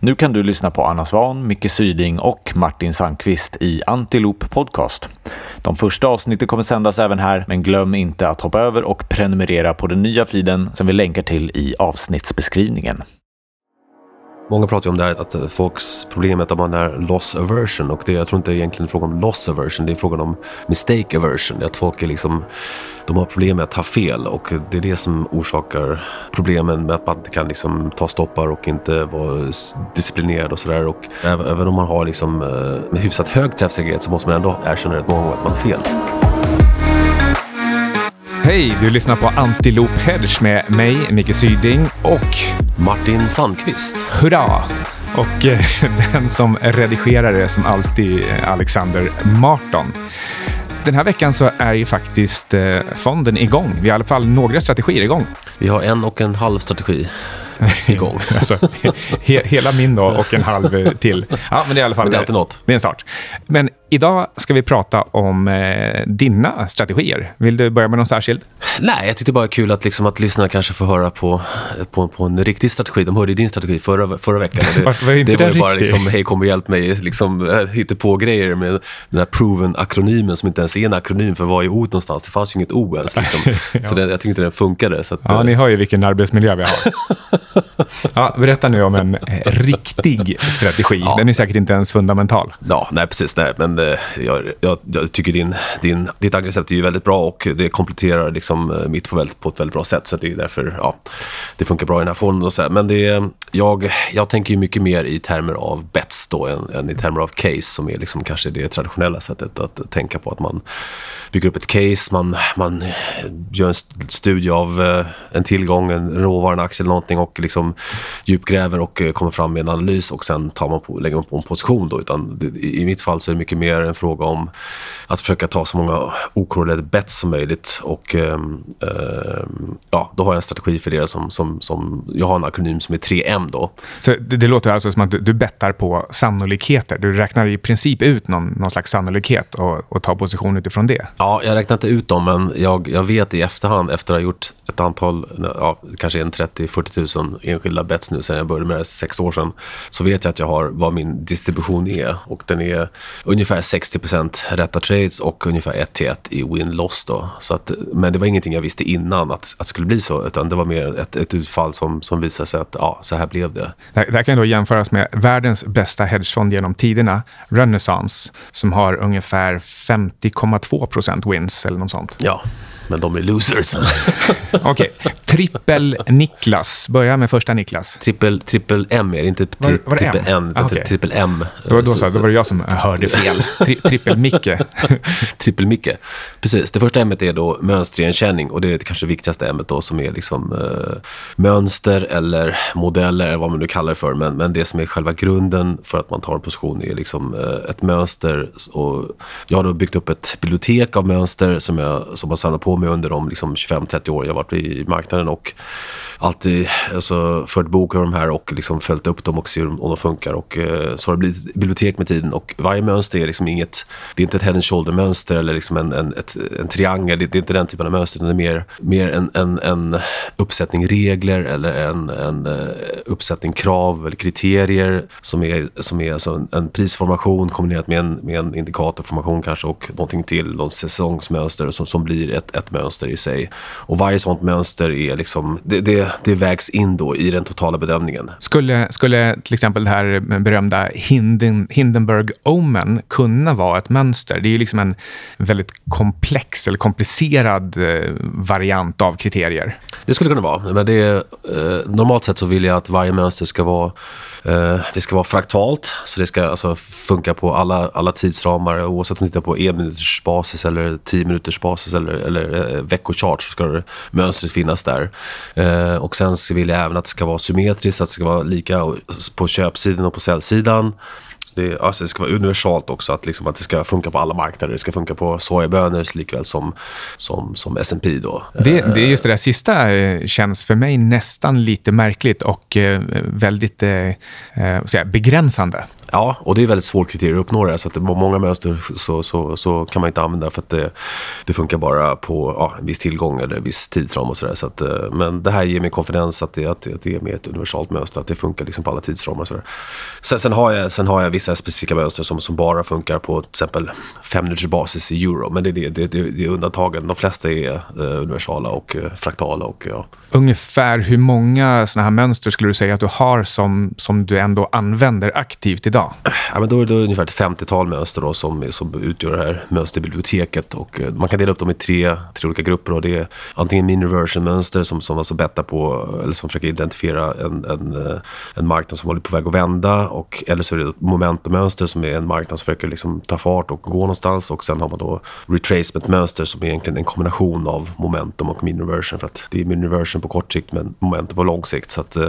Nu kan du lyssna på Anna Svan, Micke Syding och Martin Sandqvist i Antiloop Podcast. De första avsnitten kommer sändas även här, men glöm inte att hoppa över och prenumerera på den nya feeden som vi länkar till i avsnittsbeskrivningen. Många pratar ju om det här att eh, folks problem är att man är loss aversion och det, jag tror inte det är egentligen frågan om loss aversion, det är frågan om mistake aversion. Att folk är liksom, de har problem med att ha fel och det är det som orsakar problemen med att man inte kan liksom ta stoppar och inte vara disciplinerad och sådär. Och även, om man har liksom, eh, med hyfsat hög träffsäkerhet så måste man ändå erkänna rätt många gånger att man har fel. Hej, du lyssnar på Antiloop Hedge med mig, Micke Syding och Martin Sandqvist. hurra! Och eh, den som redigerar är som alltid eh, Alexander Marton. Den här veckan så är ju faktiskt eh, fonden igång. Vi har i alla fall några strategier igång. Vi har en och en halv strategi igång. Alltså, he hela min då och en halv till. Ja, men det är i alla fall det är alltid något. Det är en start. Men idag ska vi prata om eh, dina strategier. Vill du börja med någon särskild? Nej, jag tyckte bara det är kul att, liksom, att lyssnarna kanske får höra på, på, på en riktig strategi. De hörde din strategi förra, förra veckan. Det, var inte det var den ju bara liksom, hej kom och hjälp mig, liksom, äh, hitta på grejer med den här proven-akronymen som inte ens är en akronym för varje ord någonstans. Det fanns ju inget O ens. Liksom. Så det, jag tyckte inte den funkade. Att, Ja, eh, ni hör ju vilken arbetsmiljö vi har. Ja, berätta nu om en eh, riktig strategi. Den är säkert inte ens fundamental. Ja, nej precis. Nej, men Eh, jag, jag, jag tycker din, din, ditt angreppssätt är ju väldigt bra och det kompletterar liksom, eh, mitt på, väldigt, på ett väldigt bra sätt. Så det är därför ja, det funkar bra i den här fonden. Och så här. Men det, jag, jag tänker ju mycket mer i termer av bets då än, än i termer av case som är liksom kanske det traditionella sättet att tänka på att man bygger upp ett case, man, man gör en studie av eh, en tillgång, en råvara, en aktie eller någonting och liksom djupgräver och kommer fram med en analys och sen tar man på, lägger man på en position. Då, utan det, i i mitt fall så är det mycket mer en fråga om att försöka ta så många okorrelerade bets som möjligt. Och ehm, ja, då har jag en strategi för det som, som, som jag har en akronym som är 3M då. Så det, det låter alltså som att du, du bettar på sannolikheter. Du räknar i princip ut någon, någon slags sannolikhet och, och tar position utifrån det. Ja, jag räknar inte ut dem, men jag, jag vet i efterhand efter att ha gjort ett antal, ja, kanske en 30-40 000 enskilda bets nu sen jag började med det här sex år sedan, så vet jag att jag har vad min distribution är. Och den är ungefär 60% rätta trades och ungefär 1 till 1 i win-loss. Då. Så att, men det var ingenting jag visste innan att, att det skulle bli så, utan det var mer ett, ett utfall som, som visade sig att ja, så här blev det. Det här, kan då jämföras med världens bästa hedgefond genom tiderna, Renaissance, som har ungefär 50,2 procent wins eller något sånt. Ja, men de är losers. Okej, trippel-Niklas. Börja med första Niklas. trippel, trippel M är det, inte Var- tri, var det trippel M? N, Ah, trippel M. Då, då, Så- så, då var det jag som hörde fel. Tri, Trippel-Micke. Trippel-Micke. Precis. Det första ämnet är då mönsterigenkänning och det är kanske det viktigaste ämnet då som är liksom eh, mönster eller modeller eller vad man nu kallar det för. Men, men det som är själva grunden för att man tar en position är liksom eh, ett mönster. Och jag har då byggt upp ett bibliotek av mönster som jag som samlat på med under de liksom 25-30 år jag har varit i marknaden och alltid alltså, fört bok av de här och liksom följt upp dem och se om de funkar. Och, eh, så har det blivit ett bibliotek med tiden. Och varje mönster är liksom inget, det är inte ett head and shoulder-mönster eller liksom en, en, ett, en triangel. Det, det är inte den typen av mönster. utan Det är mer, mer en, en, en uppsättning regler eller en, en eh, uppsättning krav eller kriterier som är, som är alltså en, en prisformation kombinerat med en, med en indikatorformation kanske och någonting till, någon säsongsmönster som, som blir ett, ett mönster i sig. Och varje sånt mönster är liksom, det, det, det vägs in då i den totala bedömningen. Skulle, skulle till exempel det här berömda Hinden, Hindenburg Omen kunna vara ett mönster? Det är ju liksom en väldigt komplex eller komplicerad eh, variant av kriterier. Det skulle kunna vara, men det eh, normalt sett så vill jag att varje mönster ska vara eh, det ska vara fraktalt, så det ska alltså funka på alla, alla tidsramar. Oavsett om man tittar på en minuters basis eller 10 minuters basis eller, eller eh, veckochart så ska det, mönstret finnas där. Eh, Eh, och sen så vill jag även att det ska vara symmetriskt, att det ska vara lika på köpsidan och på säljsidan. Det, alltså, det ska vara universalt också, att, liksom, att det ska funka på alla marknader. Det ska funka på sojabönor likväl som, som, som S&P då. Det, det, just det där sista eh, känns för mig nästan lite märkligt och eh, väldigt eh, eh säga, begränsande. Ja, och det är väldigt svårt kriterier att uppnå det. Så att många mönster så, så, så kan man inte använda för att det, det funkar bara på ja, en viss tillgång eller en viss tidsram och sådär. Så att, eh, men det här ger mig konfidens att det, att det, att det är med ett universalt mönster, att det funkar liksom på alla tidsramar. Och sådär. Sen, sen, har jag, sen har jag vissa specifika mönster som, som bara funkar på till exempel fem minuters basis i euro. Men det, det, det, det är undantagen. De flesta är eh, universala och eh, fraktala. Och, ja. Ungefär hur många sådana här mönster skulle du säga att du har som, som du ändå använder aktivt idag? Ja, men då är det ungefär ett 50-tal mönster då, som, som utgör det här mönsterbiblioteket. Och, eh, man kan dela upp dem i tre, tre olika grupper. Då. Det är antingen mini version mönster som, som alltså bettar på, eller som försöker identifiera en, en, eh, en marknad som håller på väg att vända. Och, eller så är det momentummönster som är en marknad som försöker liksom ta fart och gå någonstans. Och sen har man då retracement-mönster som är egentligen en kombination av momentum och mini version. För att det är mini version på kort sikt men momentum på lång sikt. Så att, eh,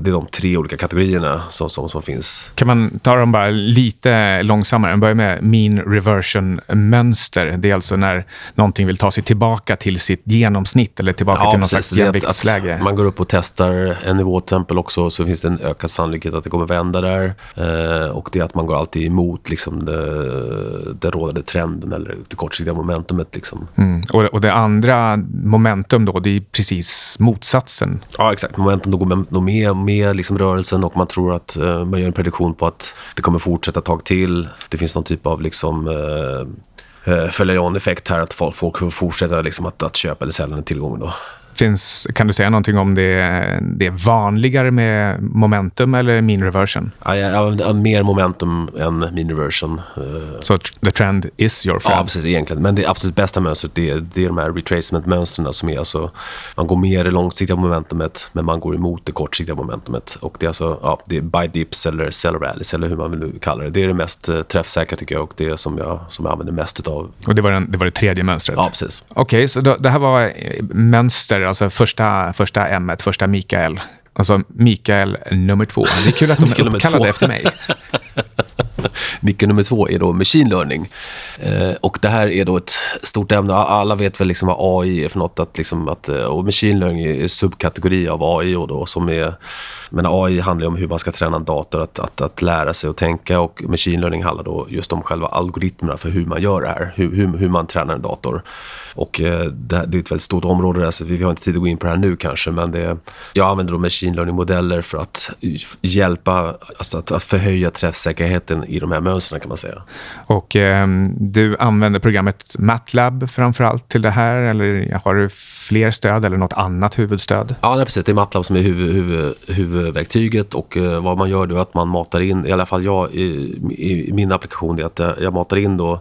det är de tre olika kategorierna som, som, som finns. Kan man ta dem bara lite långsammare. Den börjar med mean reversion-mönster. Det är alltså när någonting vill ta sig tillbaka till sitt genomsnitt eller tillbaka ja, till någon slags jämviktsläge. man går upp och testar en nivå till exempel också så finns det en ökad sannolikhet att det kommer vända där. Eh, och det är att man går alltid emot liksom, det, den rådande trenden eller det kortsiktiga momentumet. Liksom. Mm. Och, och det andra momentum då, det är precis motsatsen. Ja, exakt. Momentum då går med, då med, med liksom rörelsen och man tror att eh, man gör en prediktion på att det kommer fortsätta ett tag till. Det finns någon typ av liksom, eh, eh följa on-effekt här, att folk, folk fortsätter liksom att, att köpa eller sälja en tillgång. Då. Finns, kan du säga någonting om det, det är vanligare med momentum eller mean reversion? Ja, ja, ja, mer momentum än mean reversion. Så so the trend is your friend? Ja, precis. Egentligen. Men det absolut bästa mönstret det är, det är de här retracement-mönstren som är alltså, man går mer i långsiktiga momentumet, men man går emot det kortsiktiga momentumet. Och det är alltså, ja, det är buy dips eller sell rallies eller hur man vill kalla det. Det är det mest eh, träffsäkra tycker jag och det är som jag, som jag använder mest utav. Och det var, den, det var det tredje mönstret? Ja, precis. Okej, okay, så det här var eh, mönster alltså första, första M, första Mikael. Alltså Mikael nummer två. Det är kul att de är uppkallade efter mig. Mikael nummer två är då machine learning. Eh, och det här är då ett stort ämne. Alla vet väl liksom vad AI är för något. Att liksom att, eh, och machine learning är en subkategori av AI. Och då, som är, men AI handlar om hur man ska träna en dator att, att, att lära sig att tänka. Och machine learning handlar då just om själva algoritmerna för hur man gör det här. Hur, hur, hur man tränar en dator. Och eh, det, är ett väldigt stort område där, så vi har inte tid att gå in på det här nu kanske. Men det, jag använder då machine learning-modeller för att hjälpa, alltså att, att förhöja träffsäkerheten i de här mönstren kan man säga. Och eh, du använder programmet MATLAB framför allt till det här? Eller har du fler stöd eller något annat huvudstöd? Ja, nej, precis. Det är MATLAB som är huvud, huvud, verktyget Och eh, vad man gör då är att man matar in, i alla fall jag i, i, min applikation, är att eh, jag matar in då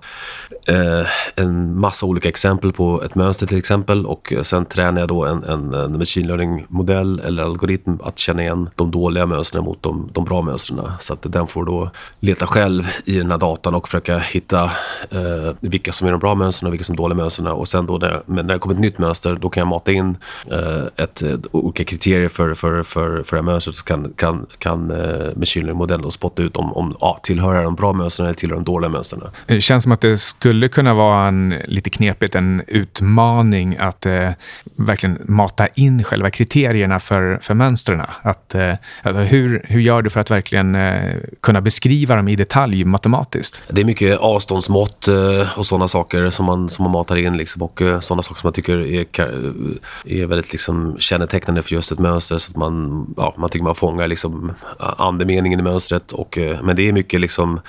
eh, en massa olika exempel på ett mönster till exempel och sen tränar jag då en, en, en machine learning-modell eller algoritm att känna igen de dåliga mönstren mot de, de bra mönstren. Så att den får då leta själv i den här datan och försöka hitta eh, vilka som är de bra mönstren och vilka som är de dåliga mönstren. Och sen då när, när det kommer ett nytt mönster, då kan jag mata in eh, ett, ett, olika kriterier för, för, för, för det här mönstret. Så kan, kan, kan eh, machine learning-modellen spotta ut om, om ah, tillhör de bra mönstren eller tillhör de dåliga mönstren. Det känns som att det skulle skulle kunna vara en, lite knepigt, en utmaning att eh, verkligen mata in själva kriterierna för, för mönstren. Att, eh, alltså hur, hur gör du för att verkligen eh, kunna beskriva dem i detalj matematiskt? Det är mycket avståndsmått eh, och sådana saker som man, som man matar in liksom, och eh, sådana saker som man tycker är, eh, är väldigt liksom, kännetecknande för just ett mönster. Så att man, ja, man tycker man fångar liksom, andemeningen i mönstret. Och, eh, men det är mycket liksom,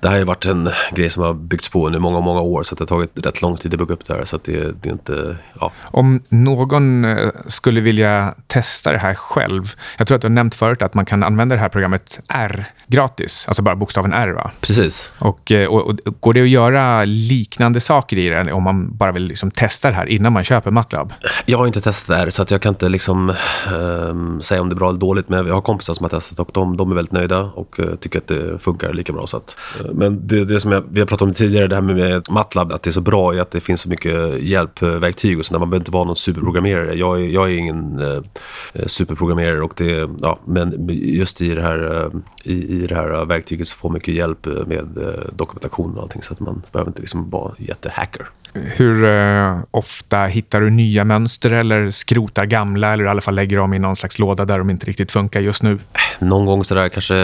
det här har varit en grej som har byggts på under många, många år så det har tagit rätt lång tid att bygga upp det här. Så det, det, är inte, ja. Om någon eh, skulle vilja testa det här själv. Jag tror att du har nämnt förut att man kan använda det här programmet R gratis. Alltså bara bokstaven R va? Precis. Och, eh, och, och går det att göra liknande saker i det om man bara vill liksom testa det här innan man köper MATLAB? Jag har inte testat det här så att jag kan inte liksom, um, säga om det är bra eller dåligt. Men jag har kompisar som har testat och de, de är väldigt nöjda och uh, tycker att det funkar lika bra. Så att, uh, men det, det som jag, vi har pratat om tidigare, det här med, med MATLAB att det är så bra är att det finns så mycket hjälpverktyg och så där man behöver inte vara någon superprogrammerare. Jag är, jag är ingen eh, superprogrammerare och det, ja, men just i det här, eh, i, i det här verktyget så får man mycket hjälp eh, med eh, dokumentation och allting så att man behöver inte liksom vara jättehacker. Hur eh, ofta hittar du nya mönster eller skrotar gamla eller i alla fall lägger dem i någon slags låda där de inte riktigt funkar just nu? Någon gång sådär kanske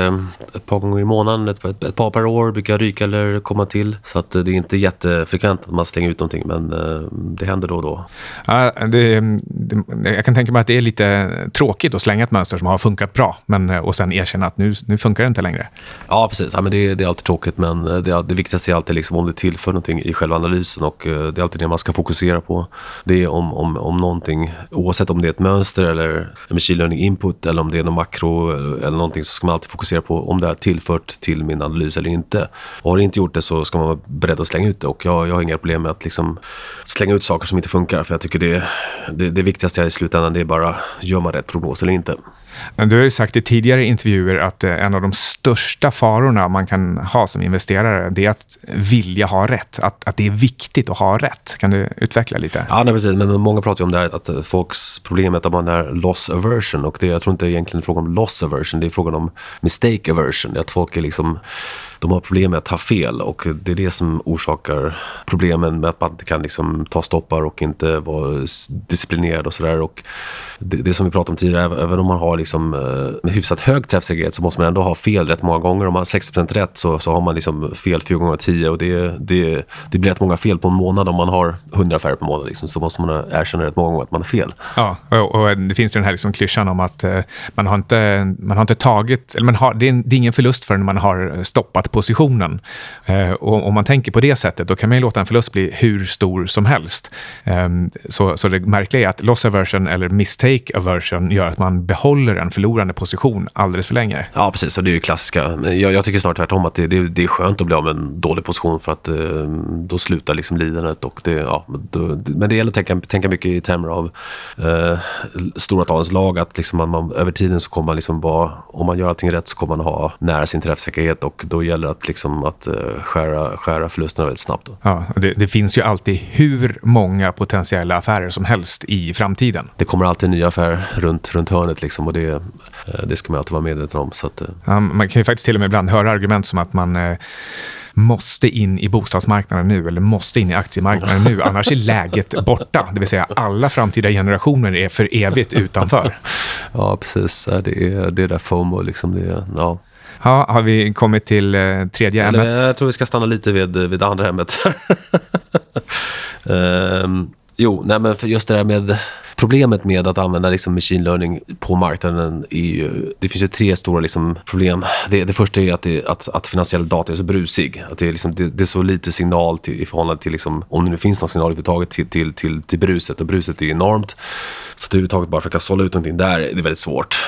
ett par gånger i månaden, ett, ett, ett par per år brukar jag ryka eller komma till. Så att det är inte jättefrekvent att man slänger ut någonting men eh, det händer då och då. Ja, det, det, jag kan tänka mig att det är lite tråkigt att slänga ett mönster som har funkat bra men, eh, och sen erkänna att nu, nu funkar det inte längre. Ja, precis. Ja, men det, det är alltid tråkigt men det, det viktigaste är alltid liksom om det tillför någonting i själva analysen och det är alltid det man ska fokusera på. Det är om, om, om någonting, oavsett om det är ett mönster eller en machine learning input eller om det är någon makro eller någonting så ska man alltid fokusera på om det har tillfört till min analys eller inte. Och har det inte gjort det så ska man vara beredd att slänga ut det och jag, jag har inga problem med att liksom slänga ut saker som inte funkar för jag tycker det, det, det viktigaste i slutändan det är bara gör man rätt prognos eller inte. Du har ju sagt i tidigare intervjuer att eh, en av de största farorna man kan ha som investerare, det är att vilja ha rätt. Att, att det är viktigt att ha rätt. Kan du utveckla lite? Ja, nej, precis. Men många pratar ju om det här att eh, folks problem är att man är loss aversion. Och det, jag tror inte egentligen är frågan om loss aversion, det är frågan om mistake aversion. Att folk är liksom de har problem med att ha fel och det är det som orsakar problemen med att man inte kan liksom ta stoppar och inte vara disciplinerad och sådär. Det, det som vi pratade om tidigare, även om man har liksom, eh, hyfsat hög träffsäkerhet så måste man ändå ha fel rätt många gånger. Om man har 60 rätt så, så har man liksom fel 4 gånger 10 och det, det, det blir rätt många fel på en månad. Om man har 100 affärer per månad liksom, så måste man erkänna rätt många gånger att man har fel. Ja, och, och det finns den här liksom klyschan om att eh, man, har inte, man har inte tagit, eller man har, det, är, det är ingen förlust förrän man har stoppat positionen. Eh, och om man tänker på det sättet, då kan man ju låta en förlust bli hur stor som helst. Eh, så, så det märkliga är att loss aversion eller mistake aversion gör att man behåller en förlorande position alldeles för länge. Ja, precis. Och det är ju klassiska. Jag, jag tycker snart tvärtom att det, det, det, är skönt att bli av med en dålig position för att eh, då slutar liksom lidandet. Och det, ja, då, men det gäller att tänka, tänka mycket i termer av eh, stora talens lag. Att liksom man, man, över tiden så kommer man liksom vara, om man gör allting rätt så kommer man ha nära sin träffsäkerhet och då gäller det att, liksom, att uh, skära, skära förlusterna väldigt snabbt. Då. Ja, det, det, finns ju alltid hur många potentiella affärer som helst i framtiden. Det kommer alltid nya affärer runt, runt hörnet liksom, och det, uh, det ska man alltid vara medveten om. Så att, uh... ja, man kan ju faktiskt till och med ibland höra argument som att man måste in i bostadsmarknaden nu eller måste in i aktiemarknaden nu, annars är läget borta. Det vill säga alla framtida generationer är för evigt utanför. Ja, precis. Det är det där FOMO. Liksom det, ja. Ja, har vi kommit till eh, tredje ämnet? Jag tror vi ska stanna lite vid, vid andra ämnet. um, jo, nej men för just det där med Problemet med att använda liksom machine learning på marknaden är ju... Det finns ju tre stora liksom problem. Det, det första är att, det, att, att finansiell data är så brusig. Att det, är liksom, det, det är så lite signal till, i förhållande till, liksom, om det nu finns någon signal överhuvudtaget, till, till, till, till bruset. Och bruset är enormt. Så att överhuvudtaget bara försöka sålla ut någonting där är väldigt svårt.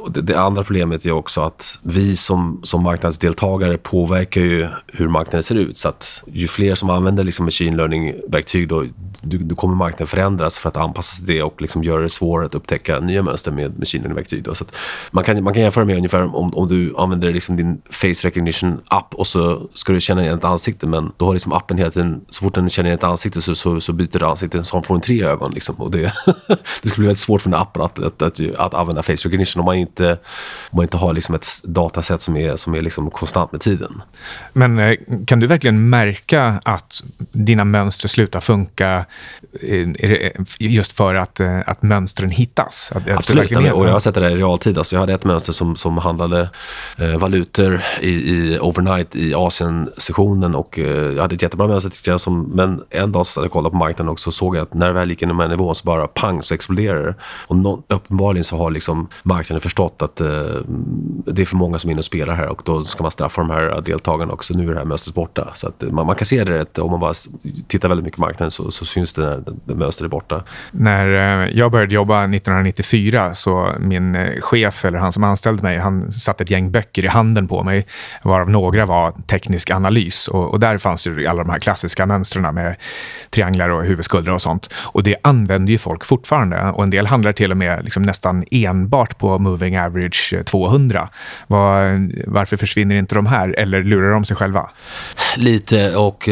Och det, det, andra problemet är också att vi som, som marknadsdeltagare påverkar ju hur marknaden ser ut. Så att ju fler som använder liksom machine learning-verktyg, då, då, då kommer marknaden förändras för att anpassa sig till det och liksom göra det svårare att upptäcka nya mönster med machine learning-verktyg. Så man, kan, man kan jämföra med ungefär om, om du använder liksom din face recognition-app och så ska du känna igen ett ansikte, men då har liksom appen hela tiden, så fort den känner igen ett ansikte så, så, så byter det ansikte så får den tre ögon. Liksom. Och det, det skulle bli väldigt svårt för den appen att, att, att, att, använda face recognition om man inte, om man inte har liksom ett dataset som är, som är liksom konstant med tiden. Men eh, kan du verkligen märka att dina mönster slutar funka eh, eh, just för att, eh, att mönstren hittas? Att, Absolut, att och jag har sett det där i realtid. Alltså jag hade ett mönster som, som handlade eh, valutor i, i overnight i Asien-sessionen och eh, jag hade ett jättebra mönster tyckte jag. Som, men en dag så hade jag kollat på marknaden och så såg jag att när det väl gick in i de här nivån så bara pang så exploderar det. Och no, uppenbarligen så har liksom marknaden förstått att eh, det är för många som är inne och spelar här och då ska man straffa de här deltagarna också. Nu är det här mönstret borta. Så att man, man kan se det rätt, om man bara tittar väldigt mycket på marknaden så, så syns det när det mönstret är borta. När Eh, jag började jobba 1994 så min eh, chef, eller han som anställde mig, han satte ett gäng böcker i handen på mig, varav några var teknisk analys. Och, och där fanns ju alla de här klassiska mönstren med trianglar och huvudskuldror och sånt. Och det använder ju folk fortfarande. Och en del handlar till och med liksom nästan enbart på moving average eh, 200. Var, varför försvinner inte de här? Eller lurar de sig själva? Lite, och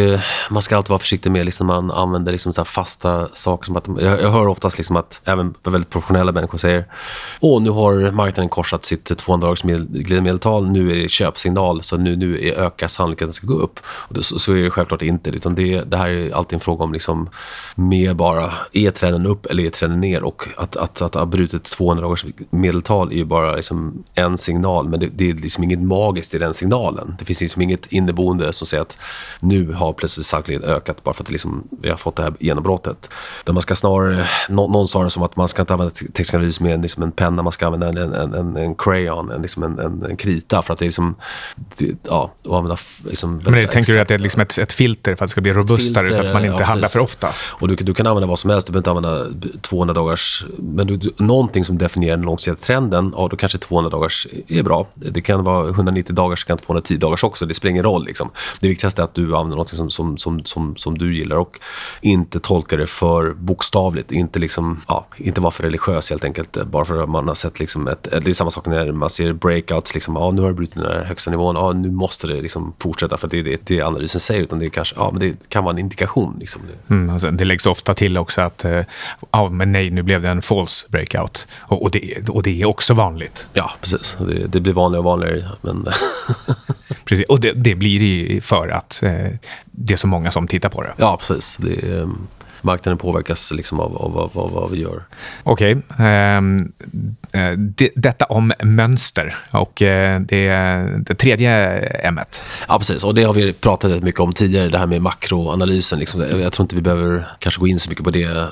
man ska alltid vara försiktig med liksom man använder liksom så fasta saker. Som att, jag, jag hör oftast liksom att även väldigt professionella människor säger Åh, nu har marknaden korsat sitt 200 dagars glidmedeltal. Nu är det köpsignal, så nu, nu är ökar sannolikheten att det ska gå upp. Och det, så, så, är det självklart inte. Utan det, det här är alltid en fråga om liksom mer bara, är trenden upp eller är trenden ner? Och att, att, att ha brutit 200 dagars medeltal är ju bara liksom en signal, men det, det är liksom inget magiskt i den signalen. Det finns liksom inget inneboende som säger att nu har plötsligt sannolikheten ökat bara för att liksom, vi har fått det här genombrottet. Där man ska snarare, no, någon sa det som att man ska inte använda textanalys med en, liksom en penna, man ska använda en, en, en, en crayon, en, liksom en, en, en krita. För att det är liksom, det, ja, att använda liksom Men det, tänker du att det är liksom ett, ett, filter för att det ska bli robustare filter, så att man inte ja, handlar för ofta? Och du, du, kan använda vad som helst, du behöver inte använda 200 dagars, men du, du, någonting som definierar den långsiktiga trenden, ja då kanske 200 dagars är bra. Det kan vara 190 dagars, det kan 210 dagars också, det spelar ingen roll. Liksom. Det viktigaste är att du använder något som, som, som, som, som du gillar och inte tolkar det för bokstavligt, inte, liksom, ja, inte vara för religiös helt enkelt, bara för att man har sett liksom ett, det är samma sak när man ser breakouts, liksom, ja, nu har du brutit den här högsta nivån, ja, nu måste det liksom fortsätta för det är det, det analysen säger, utan det, är kanske, ja, men det kan vara en indikation. Liksom. Mm, alltså, det läggs ofta till också att, eh, ja, men nej, nu blev det en false breakout. Och, och, det, och det är också vanligt. Ja, precis. Det, det blir vanligare och vanligare. Men precis. Och det, det blir det för att eh, det är så många som tittar på det. Ja, precis. Det, eh, marknaden påverkas liksom av, av, av, av vad vi gör. Okej. Okay. Ehm, eh, det, detta om mönster och uh, det, det tredje m. Ja, precis. Och det har vi pratat mycket om tidigare, det här med makroanalysen. Liksom. Jag tror inte vi behöver kanske gå in så mycket på det.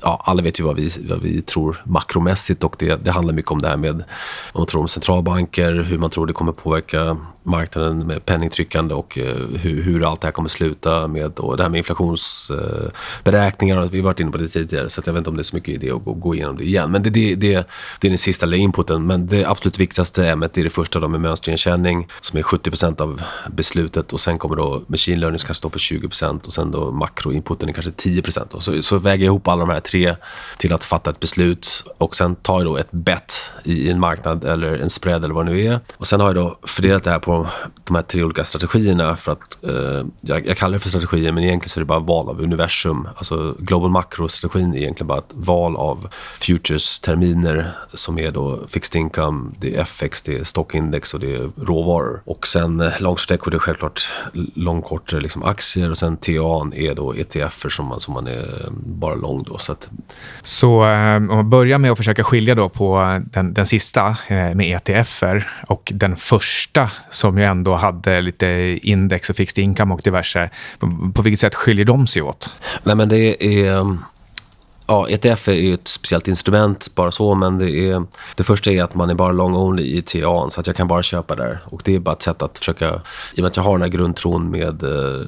Ja, alla vet ju vad vi, vad vi tror makromässigt och det, det handlar mycket om det här med vad man tror om centralbanker, hur man tror det kommer påverka marknaden med penningtryckande och eh, hur, hur, allt det här kommer sluta med och det här med inflationsberäkningar. Eh, vi har varit inne på det tidigare så jag vet inte om det är så mycket idé att gå, gå igenom det igen. Men det, det, det, det är den sista inputen. Men det absolut viktigaste ämnet är det första då med mönsterigenkänning som är 70% av beslutet och sen kommer då machine learning som kanske står för 20% och sen då makroinputen är kanske 10 då. så, så väger jag ihop alla de här tre till att fatta ett beslut och sen tar jag då ett bet i en marknad eller en spread eller vad det nu är. Och sen har jag då fördelat det här på de här tre olika strategierna för att eh, jag, jag, kallar det för strategier men egentligen så är det bara val av universum. Alltså global macro-strategin är egentligen bara ett val av futures-terminer som är då fixed income, det är FX, det är stockindex och det är råvaror. Och sen eh, long short equity är självklart lång kort liksom aktier och sen TA är då ETFer som man, som man är eh, bara lång då. Så, att... så eh, om man börjar med att försöka skilja då på den, den sista eh, med ETFer och den första som ju ändå hade lite index och fixed income och diverse. På, vilket sätt skiljer de sig åt? Nej, men det är ja, ETF är ju ett speciellt instrument, bara så, men det, är, det första är att man är bara long only i TA, så att jag kan bara köpa där. Och det är bara ett sätt att försöka, i och med att jag har den här grundtron med eh,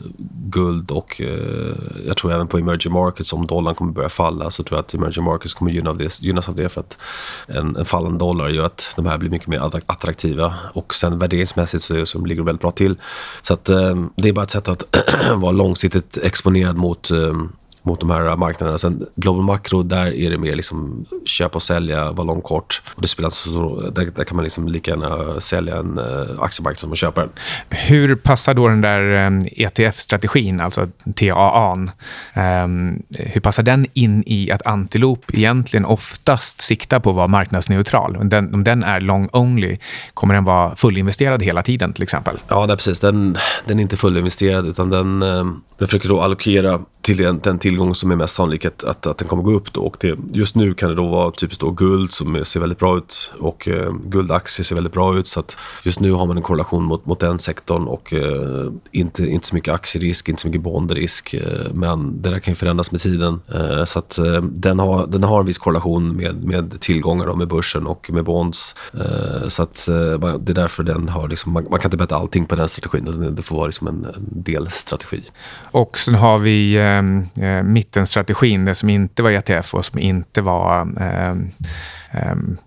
guld och eh, jag tror även på emerging markets, om dollarn kommer börja falla, så tror jag att emerging markets kommer gynna av det, gynnas av det för att en, en fallande dollar gör att de här blir mycket mer attraktiva. Och sen värderingsmässigt så, så ligger de väldigt bra till. Så att eh, det är bara ett sätt att vara långsiktigt exponerad mot eh, mot de här marknaderna. Sen Global Macro, där är det mer liksom köpa och sälja, vara lång kort. Och det spelar så där, där kan man liksom lika gärna sälja en uh, aktiemarknad som att köpa den. Hur passar då den där um, ehm, ETF-strategin, alltså TAA, um, ehm, hur passar den in i att Antilop egentligen oftast siktar på att vara marknadsneutral? Om den, om den är long only, kommer den vara fullinvesterad hela tiden till exempel? Ja, nej, precis. Den, den är inte fullinvesterad utan den, um, den försöker då allokera till den, den tillgång som är mest sannolik att, att, att den kommer gå upp. Då. Och det, just nu kan det då vara typiskt då guld som ser väldigt bra ut och eh, guldaktier ser väldigt bra ut. Så att just nu har man en korrelation mot, mot den sektorn och eh, inte, inte så mycket aktierisk, inte så mycket bondrisk. Eh, men det där kan ju förändras med tiden. Eh, så att eh, den, har, den har en viss korrelation med, med tillgångar då, med börsen och med bonds. Eh, så att eh, det är därför den har liksom, man, man, kan inte betta allting på den strategin. Det får vara liksom en, en delstrategi. Och sen har vi eh, eh mittenstrategin, det som inte var ETF och som inte var eh,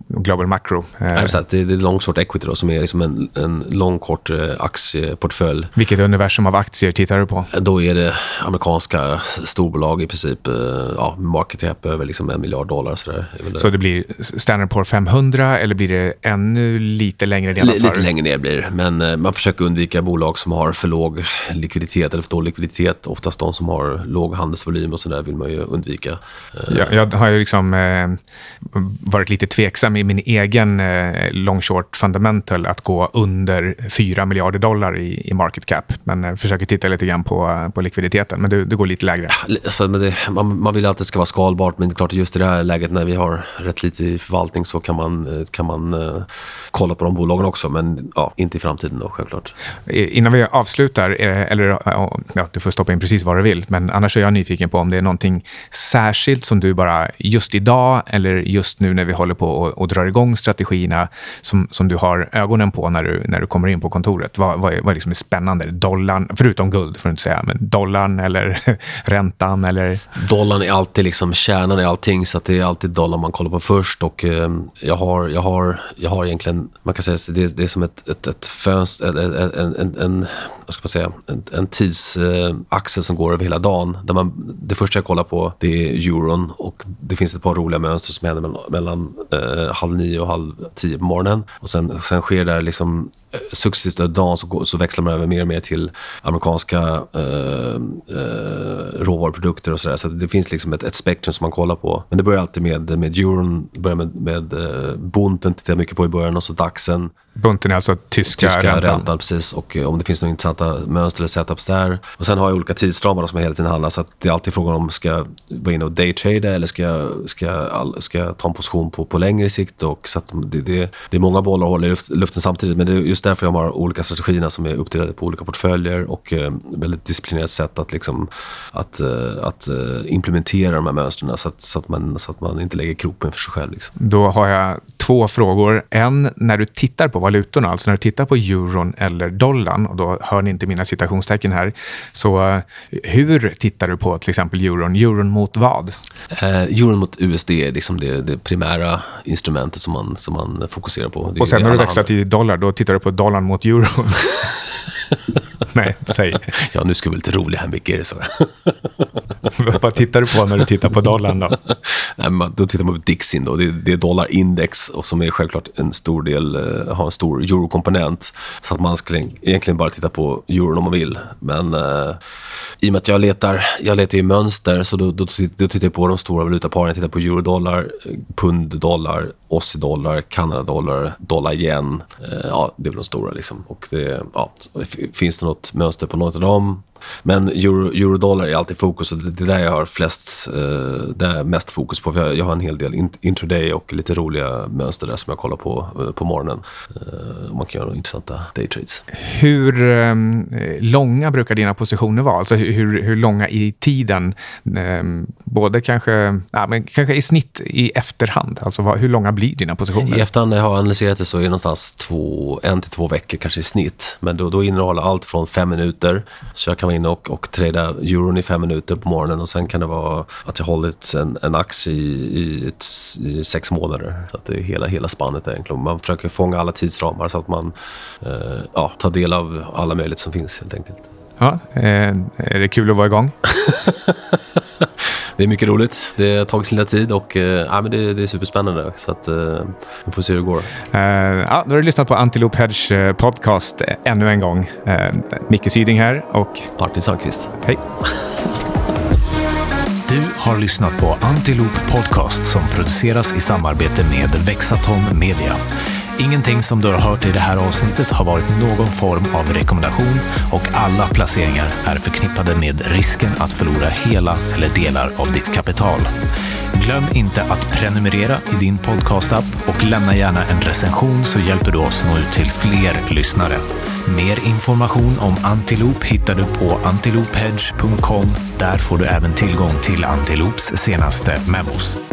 global Macro. Ja, exakt. Det är long short equity då, som är liksom en, en long kort eh, aktieportfölj. Vilket universum av aktier tittar du på? Då är det amerikanska storbolag i princip. Eh, ja, market cap över liksom en miljard dollar. Så, där. så det blir Standard Poor 500 eller blir det ännu lite längre ner? Lite längre ner blir det. Men eh, man försöker undvika bolag som har för låg likviditet eller för dålig likviditet. Oftast de som har låg handelsvolym och sådär vill man ju undvika. Jag, jag har ju liksom eh, varit lite tveksam i min egen eh, long short fundamental att gå under 4 miljarder dollar i, i market cap. Men eh, försöker titta lite grann på, på likviditeten. Men du, du går lite lägre. Alltså, det, man, man vill att det ska vara skalbart, men klart just i det här läget när vi har rätt lite i förvaltning så kan man, eh, kan man uh, kolla på de bolagen också. Men ja, inte i framtiden då, självklart. Innan vi avslutar, eller ja, du får stoppa in precis vad du vill, men annars är jag nyfiken på om det är någonting särskilt som du bara just idag eller just nu när vi håller på och, och drar igång strategierna som, som du har ögonen på när du, när du kommer in på kontoret? Vad, vad, är, vad är liksom spännande? Dollarn, förutom guld, får du inte säga, men dollarn eller räntan? Eller? Dollarn är alltid liksom kärnan i allting, så det är alltid dollarn man kollar på först. Och, eh, jag, har, jag, har, jag har egentligen, man kan säga det, det är som ett, ett, ett fönster, en, en, en, vad ska man säga, en, en tidsaxel som går över hela dagen. Där man, det första jag kollar på det är euron och det finns ett par roliga mönster som händer mellan, mellan eh, halv nio och halv tio på morgonen. Och sen, sen sker det liksom successivt över dagen så, så växlar man över mer och mer till amerikanska eh, eh, råvaruprodukter och sådär. Så det finns liksom ett, ett spektrum som man kollar på. Men det börjar alltid med, med euron, börjar med, med eh, bunten, tittar jag mycket på i början, och så daxen. Bunten är alltså tyska, tyska räntan? räntan? precis. Och eh, om det finns några intressanta mönster eller setups där. Och sen har jag olika tidsramar som jag hela tiden handlar. Så det är alltid frågan om ska jag vara inne och daytrada eller ska jag, ska, jag, ska jag ta en position på, på längre sikt. Och så det, det, det är många bollar att hålla i luften samtidigt. Men det är just därför jag har olika strategierna som är uppdelade på olika portföljer och eh, väldigt disciplinerat sätt att, liksom, att, eh, att eh, implementera de här mönstren så att, så, att man, så att man inte lägger kroppen för sig själv. Liksom. Då har jag två frågor. En, när du tittar på valutorna, alltså när du tittar på euron eller dollarn, och då hör ni inte mina citationstecken här, så eh, hur tittar du på till exempel euron? Euron mot vad? Eh, euron mot USD är liksom det, det primära instrumentet som man, som man fokuserar på. och sen när du växlar till dollar, då tittar du på dollarn mot euron? Nej, säg. Ja, nu ska vi lite roliga här, Micke. Är så? Vad tittar du på när du tittar på dollarn då? Nej, man, då tittar man på Dixin. Då. Det, det är dollarindex och som är självklart en stor del, uh, har en stor eurokomponent. Så att man ska egentligen bara titta på euron om man vill. Men uh, i och med att jag letar, jag letar i mönster så då, då, då tittar jag på de stora valutaparen. Jag tittar på eurodollar, punddollar, aussie-dollar, kanadadollar, dollar yen. Eh, ja, det är väl de stora. Liksom. Och det, ja, finns det något mönster på något av dem men euro, eurodollar är alltid fokus och det är där jag har flest, eh, där mest fokus på. Jag, jag har en hel del intraday och lite roliga mönster där som jag kollar på eh, på morgonen. Eh, man kan göra intressanta daytrades. Hur eh, långa brukar dina positioner vara? Alltså hur, hur långa i tiden? Ehm, både kanske, ja, men kanske i snitt i efterhand. Alltså hur långa blir dina positioner? I efterhand när jag har analyserat det så är det någonstans två, en till två veckor kanske i snitt. Men då, då innehåller allt från fem minuter. Så jag kan inne och, och trada euron i fem minuter på morgonen och sen kan det vara att jag hållit en, en aktie i, i, i, sex månader. Så att det är hela, hela spannet egentligen. Man försöker fånga alla tidsramar så att man eh, ja, tar del av alla möjligheter som finns helt enkelt. Ja, eh, är det kul att vara igång? det är mycket roligt. Det har tagit sin lilla tid och ja, men det, det, är superspännande. Så att, eh, vi får se hur det går. Uh, ja, då har du lyssnat på Antilope Hedge podcast ännu en gång. Uh, Micke Syding här och Martin Sandqvist. Hej. Du har lyssnat på Antilope Podcast som produceras i samarbete med Vexatom Media. Ingenting som du har hört i det här avsnittet har varit någon form av rekommendation och alla placeringar är förknippade med risken att förlora hela eller delar av ditt kapital. Glöm inte att prenumerera i din podcastapp och lämna gärna en recension så hjälper du oss nå ut till fler lyssnare. Mer information om Antiloop hittar du på antiloophedge.com. Där får du även tillgång till Antiloops senaste memos.